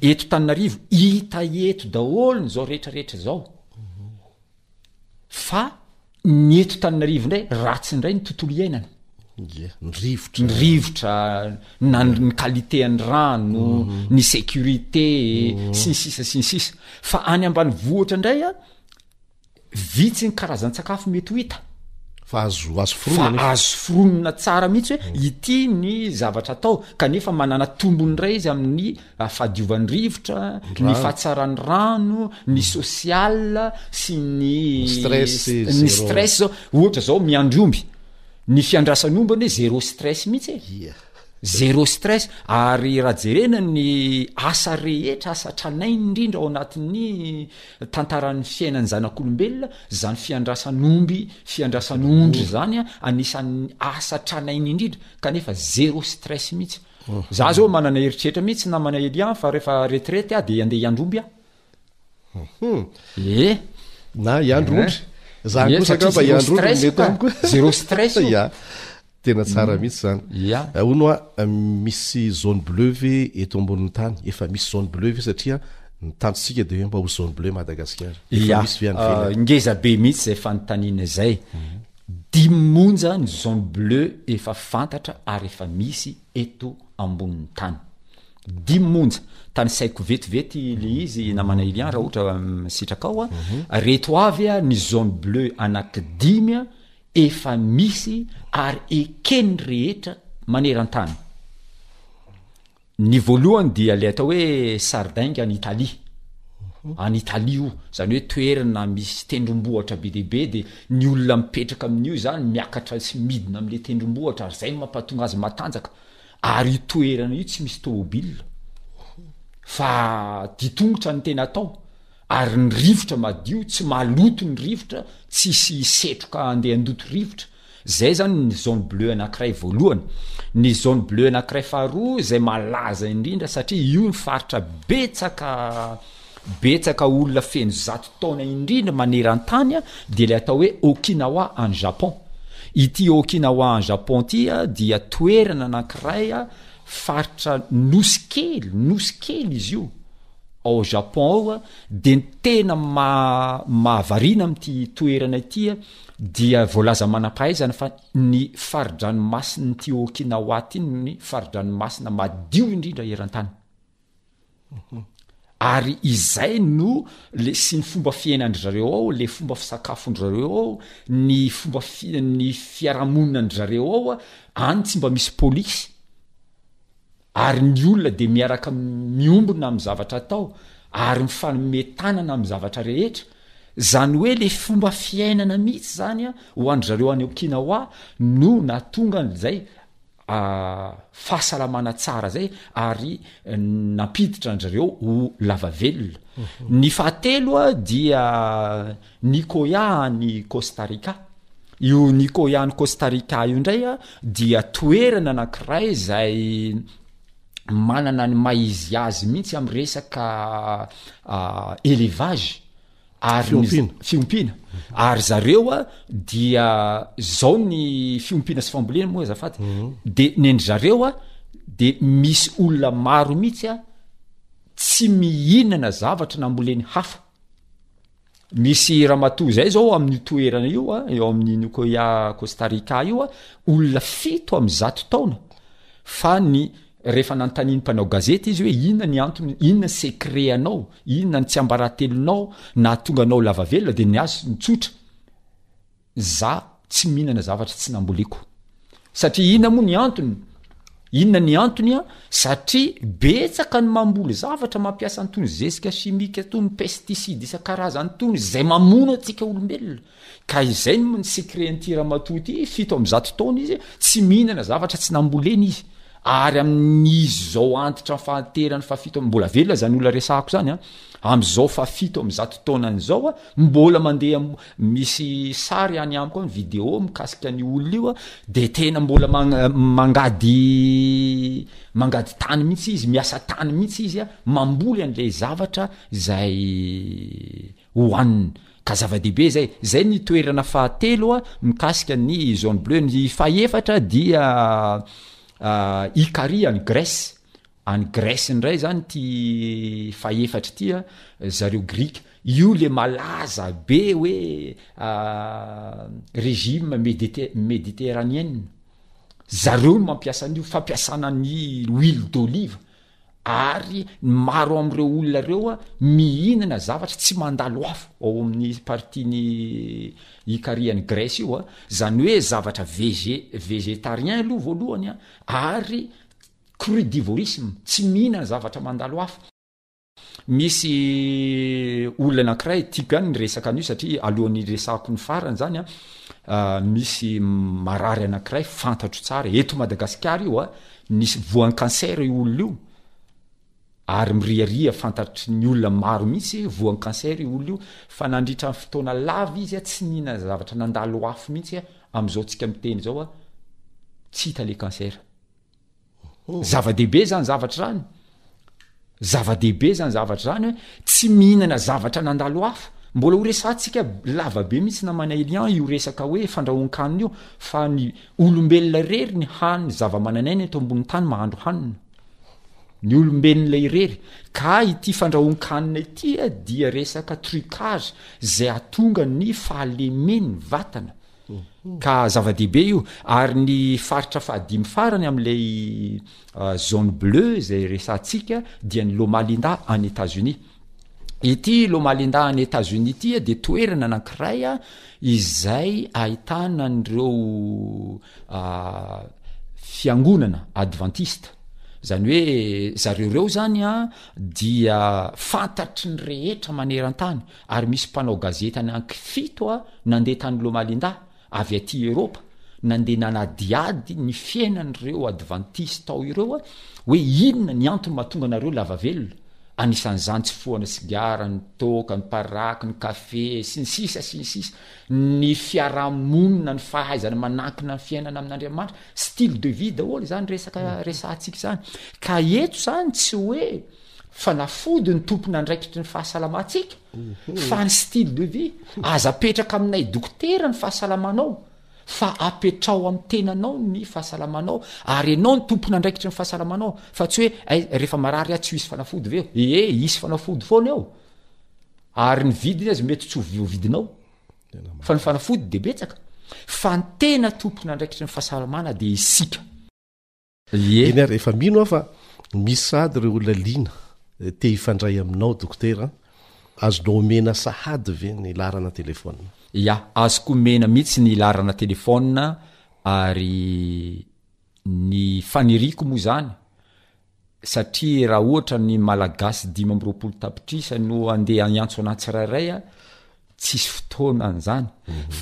[SPEAKER 10] eto Tananarivo hita eto daholo ny zao rehetra rehetra zao fa ny eto Tananarivo ndray ratsy ndray ny tontolo iainana
[SPEAKER 5] nrivotra
[SPEAKER 10] ny rivotra na ny qualité any rano mhm. ny sécurité mhm. sy ny sisa sy ny sisa fa any ambany vohatra ndray a Vitsy ny karazan-tsakafo mety ho hita.
[SPEAKER 5] Fa azo azo foronina nefa.
[SPEAKER 10] Fa azo foronina tsara mihitsy hoe mm. ity ny zavatra atao kanefa manana tombony indray izy amin'ny ah, fadiovan'ny rivotra, ny fahatsaran'ny rano, ny mm. sosiala sy ny stress ny stress zao. Ohatra zao miandry omby. Ny fiandrasan'omby anie zéro stress mihitsy e. Yeah. Zéro stress ary raha jerena ny asa rehetra, asa tranainy indrindra ao anatin'ny Tantaran'ny fiainan'ny zanak'olombelona izany fiandrasan'omby fiandrasan'ondry izany a, anisan'ny asa tranainy indrindra kanefa zéro stress mihitsy. Za zao manana eritreritra mihitsy namana Elian fa rehefa retraite aho de handeha hiandry omby aho. Ee.
[SPEAKER 5] Na hiandry ondry. Zany kosa angamba hiandry ondry no mety amiko.
[SPEAKER 10] Zéro stress io. Ya.
[SPEAKER 5] Tena tsara mihitsy zany. Ya. Hono hoa misy zone bleue ve eto ambonin'ny tany? Efa misy zone bleue ve satria ny tanjontsika dia hoe mba ho zone bleue Madagasikara.
[SPEAKER 10] Efa misy ve any ivelany? Ngeza be mihitsy izay fanontaniana izay. Dimy monja ny zone bleue efa fantatra ary efa misy eto ambonin'ny tany. Dimy monja. Tanisaiko vetivety ilay izy i namana Ilian raha ohatra sitraka ao. Reto avy ny zone bleue anaky dimy efa misy ary eken'ny rehetra maneran-tany. Ny voalohany dia ilay atao hoe Sardenga any Italia, any Italia io, izany hoe toerana misy tendrombohitra be dia be dia ny olona mipetraka amin'io izany miakatra sy midina amin'ilay tendrombohitra ary izay no mampatonga azy matanjaka ary io toerana io tsy misy tômôbila fa ditongotra no tena atao. Ary ny rivotra madio tsy maloto ny rivotra tsisy setroka andeha andoto rivotra zay zany ny zone bleu anakiray voalohany ny zone bleu anakiray faharoa zay malaza indrindra satria io ny faritra betsaka betsaka olona feno zato taona indrindra manerantany a dia le atao hoe okinawa any japon ity okinawa any japon ty a dia toerana anakiray a faritra nosy kely nosy kely izy io ao Japon ao a, de ny tena maha mahavariana amin'ity toerana ity a, dia voalaza manam-pahaizana fa ny fari-dranomasin'ity Okinawa ty no ny fari-dranomasina madio indrindra eran-tany, ary izay no le sy ny fomba fiainan-dry zareo ao, le fomba fisakafon-dry zareo ao, ny fomba fi- ny fiarahamonina an-dry zareo ao a, any tsy mba misy polisy. Ary ny olona dia miaraka miombona amin'ny zavatra atao ary mifanome tanana amin'ny zavatra rehetra, izany hoe ilay fomba fiainana mihitsy izany ho an-dry zareo any Okinawa no nahatonga an'izay fahasalamana tsara izay ary nampiditra an-dry zareo ho lava velona. Ny fahatelo dia. Nicoya any Costa Rica. Io Nicoya any Costa Rica io indray a dia toerana anankiray zay manana ny maha izy azy mihitsy am resaka élevage ary Fiompiana. fiompiana ary zareo a dia zao ny fiompiana sy fambolena moa azafady de nendry zareo a de misy olona maro mihitsy a tsy mihinana zavatra namboleny hafa. Misy ramatoa izay izao amin'io toerana io a, eo amin'ny Nicoya Costa Rica io a, olona fito amin'ny zato taona fa ny rehefa nanontanian'ny mpanao gazety izy hoe inona ny antony, inona ny secret anao, inona ny tsiambaratelonao nahatonga anao lava velona dia ny azy tsotra, Za tsy mihinana zavatra tsy namboliko satria inona moa ny antony? Inona ny antony an? Satria betsaka ny mamboly zavatra mampiasa an'itony zezika chimique tony, pesticide isan-karazany tony izay mamono antsika olombelona. Ka izay no ny secret an'ity ramatoa ity, fito amby zato taona izy, tsy mihinana zavatra tsy namboleny izy. Ary amin'izy izao antitra fahaterany fahafito am-, mbola velona izany olona resahako izany an, amin'izao fahafito amby zato taonany izao an, mbola mandeha Misy sary any amiko any, video mikasika an'io olona io a, dia tena mbola mangady mangady tany mihitsy izy, miasa tany mihitsy izy a, mamboly an'ilay zavatra izay hohaniny, ka zava-dehibe izay. Izay ny toerana fahatelo a, mikasika ny zone bleue. Ny fahefatra dia Ikaria any Grèce, Any Grèce indray zany ity fahefatra ity a, zareo grika, io le malaza be hoe régime médite- méditerranéen, zareo no mampiasa an'io, fampiasana ny huile d'olive, ary ny maro am'reo olona reo a mihinana zavatra tsy mandalo afo ao amin'ny partie ny ikarian'i Grèce io a, zany hoe zavatra vege- végétarien aloha voalohany a, ary Crudivorisme, tsy mihinana zavatra mandalo hafa. Misy olona anankiray, tiako ihany ny resaka an'io satria alohan'ny hiresahako ny farany izany, misy marary anankiray fantatro tsara, eto Madagasikara io, nisy voan'ny cancer io olona io, ary miriaria, fantatry ny olona maro mihitsy voan'ny cancer io olona io, fa nandritra ny fotoana lava izy tsy nihinana zavatra nandalo afo mihitsy, amin'izao tsika miteny izao, tsy hita ilay cancer. Zava-dehibe zany zavatra zany, zava-dehibe zany zavatra zany hoe tsy mihinana zavatra nandalo hafa, mbola ho resahantsika lava be mihitsy namana Elian io resaka hoe fandrahoan-kanina io fa ny olombelona irery ny hany zava-mananaina eto ambony tany mahandro hanina, ny olombelona irery, ka ity fandrahoan-kanina ity dia resaka trucage zay ahatonga ny fahalemen'ny vatana, Ka zava-dehibe io. Ary ny faritra fahadimy farany amin'ilay zone bleue izay resahantsika dia ny Loma Linda any États-Unis. Ity Loma Linda any États-Unis ity dia toerana anankiray izay ahitana an'ireo fiangonana advantista. Izany hoe zareo ireo izany dia fantatry ny rehetra maneran-tany. Ary misy mpanao gazety any ankifito nandeha tany Loma Linda, avy aty Eropa, nandeha nanadihady ny fiainan'ireo advantista tao ireo hoe inona ny antony mahatonga anareo lava velona, anisan'izany tsy fohana sigara, ny toaka, ny paraky, ny kafe, sy ny sisa sy ny sisa, ny fiarahamonina, ny fahaizana manankina ny fiainana amin'Andriamanitra, style de vie daholo izany resaka resahantsika izany. Ka eto izany tsy hoe Fanafody ny tompon'andraikitry ny fahasalamantsika fa ny style de vie. Aza apetraka aminay dokotera ny fahasalamanao fa apetraho amin'ny tenanao ny fahasalamanao ary ianao no tompon'andraikitry ny fahasalamanao fa tsy hoe ay rehefa marary aho tsy ho hisy fanafody ve eo? Ee hisy fanafody foana eo ary ny vidiny aza mety tsy ho voavidinao fa ny fanafody dia betsaka fa ny tena tompon'andraikitry ny fahasalamana dia isika.
[SPEAKER 5] eny ary efa mino aho fa misy sahady ireo olona liana eh, te hifandray aminao dokotera azonao omena sahady ve ny laharana telefona
[SPEAKER 10] ya azoko omena mihitsy ny laharana telefona ary ny faniriko moa zany satria raha ohatra ny malagasy dimy amby roapolo tapitrisa no andeha hiantso anà tsirairay a Tsisy fotoana an'izany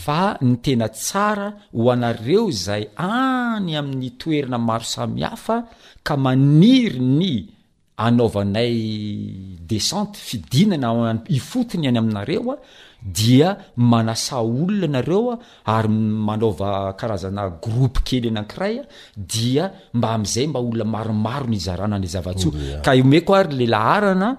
[SPEAKER 10] fa ny tena tsara ho anareo izay any amin'ny toerana maro samihafa ka maniry ny anaovanay descente, fidinana ifotony any aminareo, dia manasà olona ianareo ary manaova karazana groupe kely anankiray dia mba amin'izay mba olona maromaro no hizarana ny zava-tsoa. Ka omeko ary ilay laharana.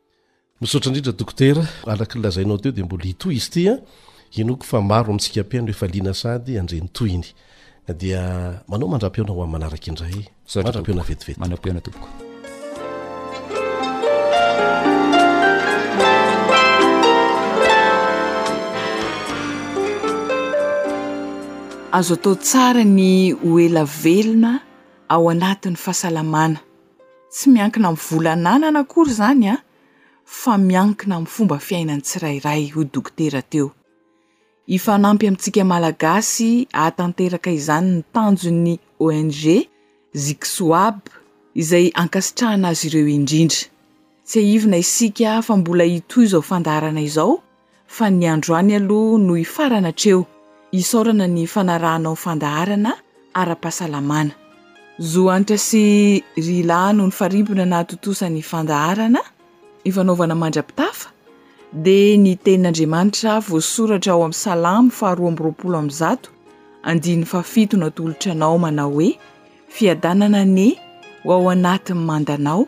[SPEAKER 5] Misaotra indrindra Dokotera, araka ny lazainao teo dia mbola hitohy izy ity an! Henoiko fa maro amintsika mpihaino efa liana sady handre ny tohiny. Dia manao mandra-pihaona ho amin'ny manaraka indray. Mandra-pihaona vetivety.
[SPEAKER 10] Mandra-pihaona tompoko.
[SPEAKER 4] Azo atao tsara ny ho ela velona ao anatin'ny fahasalamana. Tsy miankina amin'ny vola ananana akory izany an, fa miankina amin'ny fomba fiainan'ny tsirairay, hoy Dokotera teo. Hifanampy amintsika Malagasy hahatanteraka izany ny tanjon'ny ONG Zixoab, izay ankasitrahana azy ireo indrindra. Tsiahivina isika fa mbola hitohy izao fandaharana izao, fa ny androany aloha no hifarana hatreo isaorana ny fanarahanao fandaharana ara-pahasalamana. Zo Hanitra sy Ry La no nifarimbona nahatontosa ny fandaharana ifanaovana mandra-pitafa dia ny tenin'Andriamanitra voasoratra ao amin'ny Salamo faharoa amby roapolo amby zato andininy fahafito natolotra anao manao hoe Fiadanana anie ho ao anatin'ny mandanao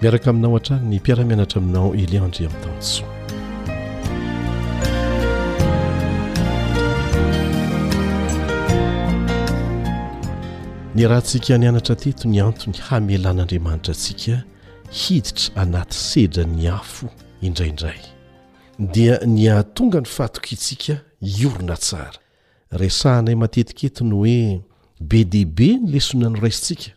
[SPEAKER 8] Miaraka aminao hatrany ny mpiara-mianatra aminao Elia Andriantantsoa. Ny rahantsika nianatra teto ny antony hamelan'Andriamanitra antsika hiditra anaty sedra ny afo indraindray dia ny hahatonga ny fatokiantsika hiorina tsara. Resahanay matetika eto ny hoe be dia be ny lesona noraisintsika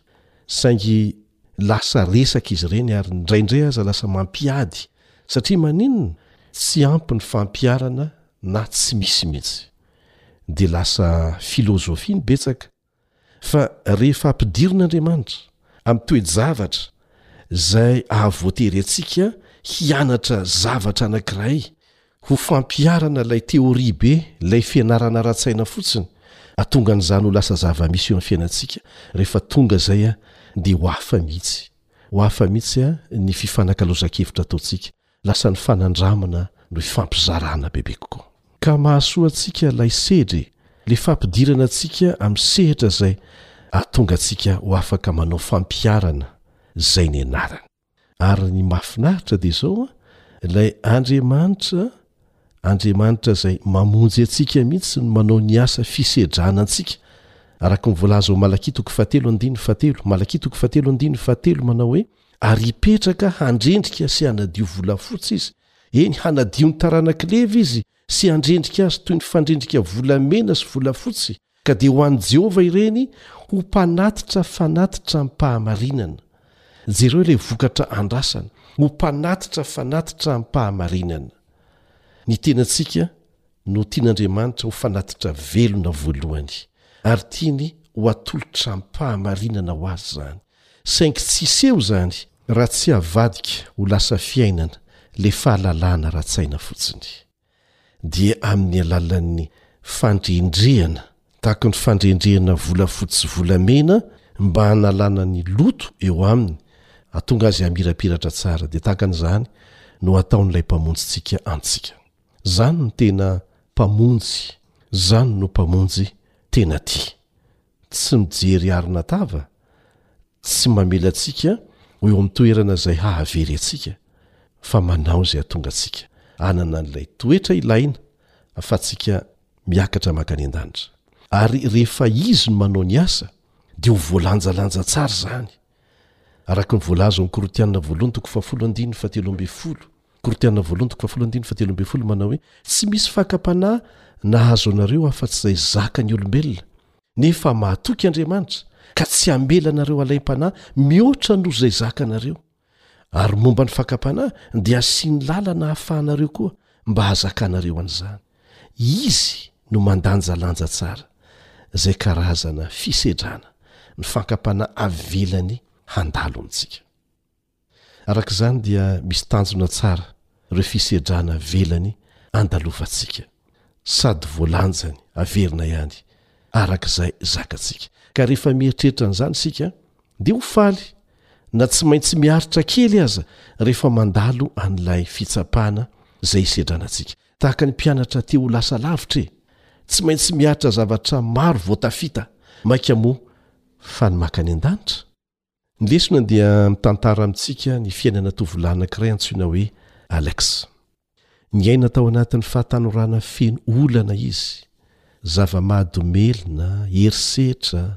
[SPEAKER 8] saingy Lasa resaka izy ireny ary indraindray aza lasa mampiady satria maninona? tsy ampy ny fampiharana na tsy misy mihitsy. Dia lasa filôzôfia ny betsaka fa rehefa ampidirin'Andriamanitra amin'ny toe-javatra izay ahavoatery antsika hianatra zavatra anankiray Ho fampiharana ilay théorie be ilay fianarana ara-tsaina fotsiny atonga an'izany ho lasa zava-misy eo amin'ny fiainantsika rehefa tonga izay an dia ho hafa mihitsy ho hafa mihitsy an ny fifanakalozan-kevitra ataontsika lasa ny fanandramana no hifampizarana bebe kokoa ka mahasoa antsika ilay sedra e le fampidirana antsika amin'ny sehatra izay ahatonga antsika ho afaka manao fampiharana izay nianarana. Ary ny mahafinaritra dia izao an, ilay Andriamanitra, Andriamanitra izay mamonjy antsika mihitsy no manao ny asa fisedrana antsika, araka ny voalaza ao Malakia toko fahatelo andininy fahatelo, Malakia toko fahatelo andininy fahatelo manao hoe, Ary hipetraka handrendrika sy hanadio volafotsy izy, eny, hanadio ny taranak'i Levy izy sy handrendrika azy toy ny fandrendrika volamena sy volafotsy, Ka dia ho an'i Jehovah ireny ho mpanatitra fanatitra amim-pahamarinana. Jereo ilay vokatra andrasana, ho mpanatitra fanatitra amim-pahamarinana. Ny tenantsika no tian'Andriamanitra ho fanatitra velona voalohany, ary tiany ho atolotra amim-pahamarinana ho azy izany. Saingy tsy hiseho izany raha tsy avadika ho lasa fiainana ilay fahalalahana ara-tsaina fotsiny. dia amin'ny alalan'ny fandrendrehana tahaka ny fandrendrehana volafotsy sy volamena mba hanalana ny loto eo aminy hatonga azy hamirapiratra tsara dia tahaka an'izany no ataon'ilay mpamonjintsika antsika izany no tena mpamonjy izany no mpamonjy tena tia tsy mijery arina tava, tsy mamela antsika ho eo amin'ny toerana izay hahavery antsika, fa manao izay hahatonga antsika hanana an'ilay toetra ilaina ahafahantsika miakatra mankany an-danitra. Ary rehefa Izy no manao ny asa, dia ho voalanjalanja tsara izany, araka ny voalazan'ny Korintiana Voalohany toko fahafolo andininy fahatelo ambin'ny folo. Korintiana voalohany toko fahafolo andininy fahatelo ambin'ny folo manao hoe tsy misy fakam-panahy nahazo anareo afa-tsy izay zakan'ny olombelona, nefa mahatoky Andriamanitra ka tsy hamela anareo alaim-panahy mihoatra noho izay zakanareo, ary momba ny fakam-panahy dia asiany lalana hahafahanareo koa mba hazakanareo an'izany. Izy no mandanjalanja tsara izay karazana fisedrana ny fakam-panahy avelany handalo amintsika. Araka izany dia misy tanjona tsara ireo fisedrana velany andalovantsika, sady voalanjany averina ihany araka izay zakantsika. Ka rehefa mieritreritra an'izany isika dia ho faly na tsy maintsy miaritra kely aza rehefa mandalo an'ilay fitsapana izay hisedrana antsika. Tahaka ny mpianatra te ho lasa lavitra e! Tsy maintsy miaritra zavatra maro vao tafita, mainka moa fa ny mankany an-danitra? Ny lesona dia mitantara amintsika ny fiainana tovolahy anankiray antsoina hoe Alex. Niaina tao anatin'ny fahatanorana feno olana izy, zava-mahadomelina, herisetra,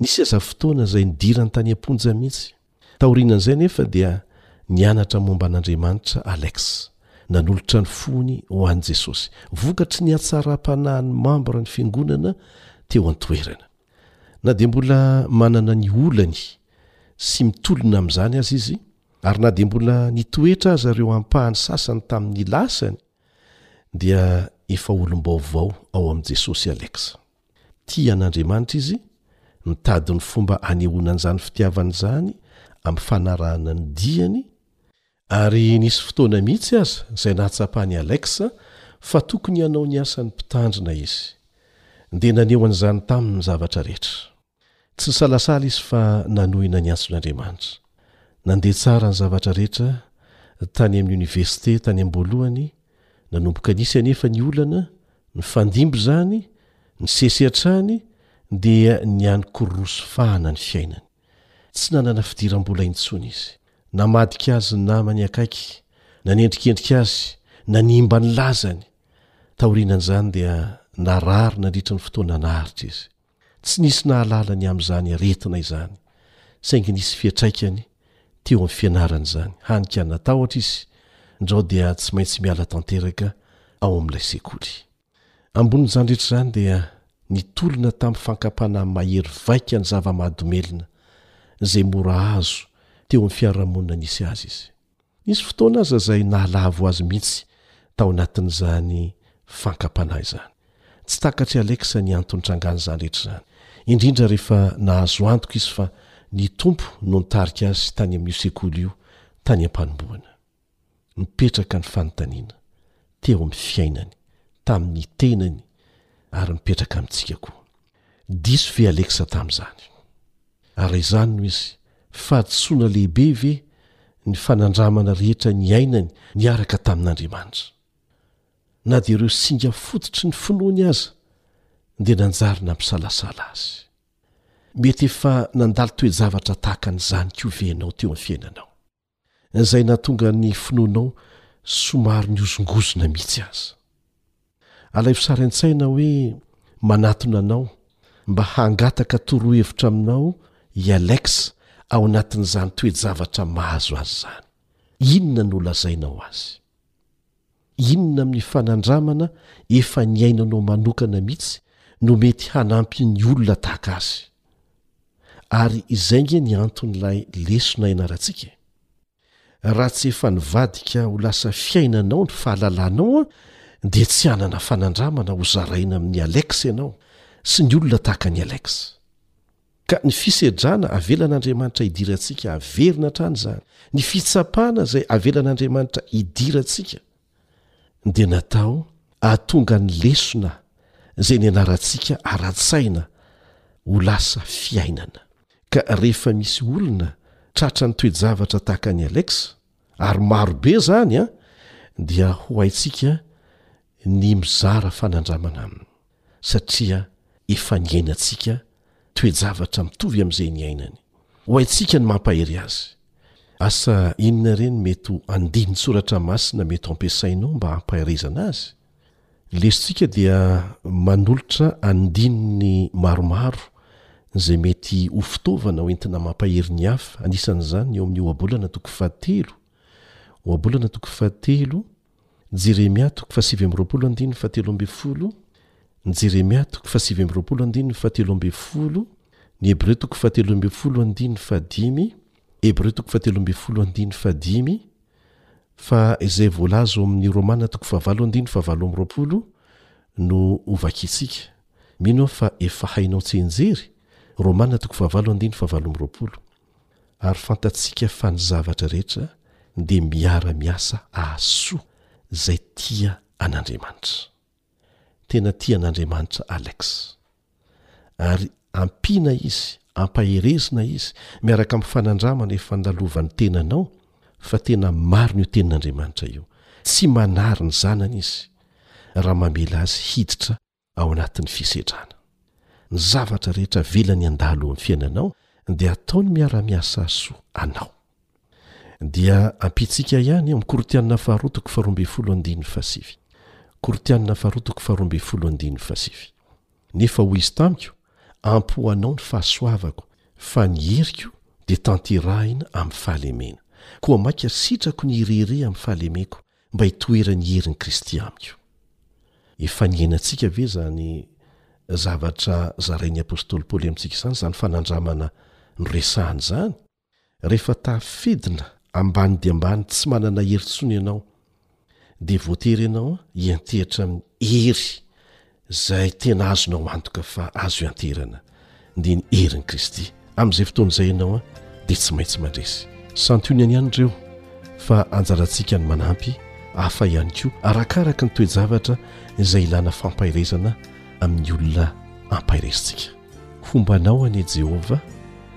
[SPEAKER 8] nisy aza fotoana izay nidirany tany am-ponja mihitsy. Taorian'izay anefa dia nianatra momba an'Andriamanitra Alex, nanolotra ny fony ho an'i Jesosy, vokatry ny hatsaram-panahin'ny mambra ny Fiangonana teo an-toerana. Na dia mbola manana ny olany sy mitolona amin'izany aza izy, ary na dia mbola nitoetra aza ireo ampahany sasany tamin'ny lasany, dia efa olom-baovao ao amin'i Jesosy Alex. Tia an'Andriamanitra izy, mitady ny fomba hanehoana an'izany fitiavana izany amin'ny fanarahana ny diany, Ary nisy fotoana mihitsy aza izay nahatsapan'i Alex fa tokony hanao ny asan'ny mpitandrina izy. Dia naneho an'izany taminy ny zavatra rehetra. Tsy nisalasala izy fa nanohina ny antson'Andriamanitra. Nandeha tsara ny zavatra rehetra tany amin'ny oniversite tany am-boalohany, nanomboka nisy anefa ny olana, nifandimby izany, nisesy hatrany, dia niankororosy fahana ny fiainany. Tsy nanana fidiram-bola intsony izy. Namadika azy ny namany akaiky, nanendrikendrika azy, nanimba ny lazany. Taorianan'izany dia narary nandritra ny fotoana naharitra izy. Tsy nisy nahalala ny amin'izany aretina izany, saingy nisy fiantraikany teo amin'ny fianarany izany, hany ka natahotra izy, ndrao dia tsy maintsy miala tanteraka ao amin'ilay sekoly. Ambonin'izany rehetra izany dia nitolona tamin'ny fankapana mahery vaika ny zava-mahadomelina izay mora azo teo amin'ny fiarahamonina nisy azy izy. Nisy fotoana aza izay nahalavo azy mihitsy tao anatin'izany fankapana izany. Tsy takatr'i Alex ny antony nitrangan'izany rehetra izany, indrindra rehefa nahazo antoka izy fa ny Tompo no nitarika azy tany amin'io sekoly io tany am-panombohana. Mipetraka ny fanontaniana teo amin'ny fiainany, tamin'ny tenany ary mipetraka amintsika koa. Diso ve Alexa tamin'izany? Ary raha izany no izy, fahadisoana lehibe ve ny fanandramana rehetra niainany niaraka tamin'Andriamanitra? Na dia ireo singa fototry ny finoany aza dia nanjary nampisalasala azy. Mety efa nandalo toe-javatra tahaka an'izany koa ve ianao teo amin'ny fiainanao? izay nahatonga ny finoanao somary nihozongozona mihitsy aza. Alaivo sary an-tsaina hoe manatona anao mba hangataka torohevitra aminao i Alex ao anatin'izany toe-javatra mahazo azy izany. Inona no lazainao azy? Inona amin'ny fanandramana efa niainanao manokana mihitsy no mety hanampy ny olona tahaka azy? Ary izay ange ny anton'ilay lesona ianarantsika e! Raha tsy efa nivadika ho lasa fiainanao ny fahalalanao dia tsy hanana fanandramana hozaraina amin'i Alex ianao sy ny olona tahaka an'i Alex. Ka ny fisedrana avelan'Andriamanitra hidirantsika haverina hatrany izany, ny fitsapana izay avelan'Andriamanitra hidirantsika, dia natao hahatonga ny lesona izay nianarantsika ara-tsaina ho lasa fiainana. Ka rehefa misy olona tratra ny toe-javatra tahaka an'i Alex, ary maro be izany an, dia ho haintsika ny mizara fanandramana aminy. satria efa niainantsika toe-javatra mitovy amin'izay niainany. Ho haintsika ny mampahery azy. Asa inona re ny mety ho andinin-tsoratra masina mety ho ampiasainao mba hampaherezana azy? Lesontsika dia manolotra andininy maromaro izay mety ho fitaovana hoentina mampahery ny hafa, anisan'izany ny ao amin'ny Ohabolana toko fahatelo, Ohabolana toko fahatelo, Jeremia toko fahasivy amby roapolo andininy fahatelo ambin'ny folo Jeremia toko fahasivy amby roapolo andininy fahatelo ambin'ny folo Ny Hebreo toko fahatelo ambin'ny folo andininy fahadimy Hebreo toko fahatelo ambin'ny folo andininy fahadimy Fa izay voalaza ao amin'ny Romana toko fahavalo andininy fahavalo amby roapolo no hovakintsika. Mino aho fa efa hainao tsy hianjery Romana toko fahavalo andininy fahavalo amby roapolo. ary fantatsika fa ny zavatra rehetra dia miara-miasa ahasoa izay tia an'Andriamanitra. Tena tia an'Andriamanitra Alex. Ary ampiana izy, ampaherezina izy miaraka amin'ny fanandramana efa nilalovan' ny tenanao fa tena marina io tenin'Andriamanitra io, tsy manary ny zanany izy raha mamela azy hiditra ao anatin'ny fisedrana. Ny zavatra rehetra avelany handalo eo amin'ny fiainanao dia ataony miara-miasa soa anao. Dia ampitsika ihany amin'ny Korintianina faharoa toko faharoa ambin'ny folo andininy fahasivy. Korintianina faharoa toko faharoa ambin'ny folo andininy fahasivy. Nefa hoy izy tamiko, Ampy ho anao ny fahasoavako, fa ny heriko dia tanterahina amin'ny fahalemena. Koa mainka sitrako ny hirehareha amin'ny fahalemeko, mba hitoeran'ny herin'i Kristy amiko. Efa niainantsika ve izany zavatra zarain'ny apostoly Paoly amintsika izany, izany fanandramana noresahany izany? Rehefa tafidina ambany dia ambany tsy manana hery intsony ianao, dia voatery ianao hiantehitra amin'ny hery izay tena azonao antoka fa azo ianteherana dia ny herin'i Kristy. Amin'izay fotoana izay ianao dia tsy maintsy mandresy. Santionany ihany ireo fa anjarantsika ny manampy hafa ihany koa arakaraka ny toe-javatra izay ilana fampaherezana amin'ny olona ampaherezintsika. Homba anao anie Jehovah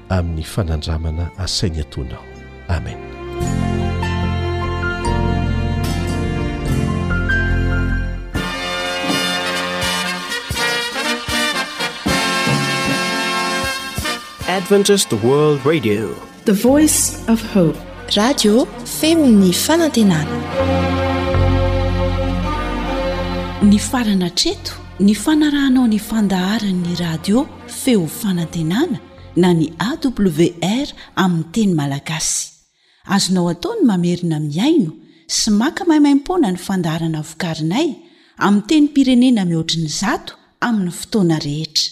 [SPEAKER 8] amin'ny fanandramana asainy ataonao. Amen.
[SPEAKER 11] Adventist World Radio.
[SPEAKER 9] The Voice of Hope.
[SPEAKER 12] Radio feo
[SPEAKER 9] ny fanantenana. Nifarana hatreto ny fanarahanao ny fandaharan'ny radio feo fanantenana na ny AWR amin'ny teny malagasy. Azonao atao ny mamerina mihaino sy maka maimaimpoana ny fandaharana vokarinay amin'ny tenim-pirenena mihoatry ny zato amin'ny fotoana rehetra.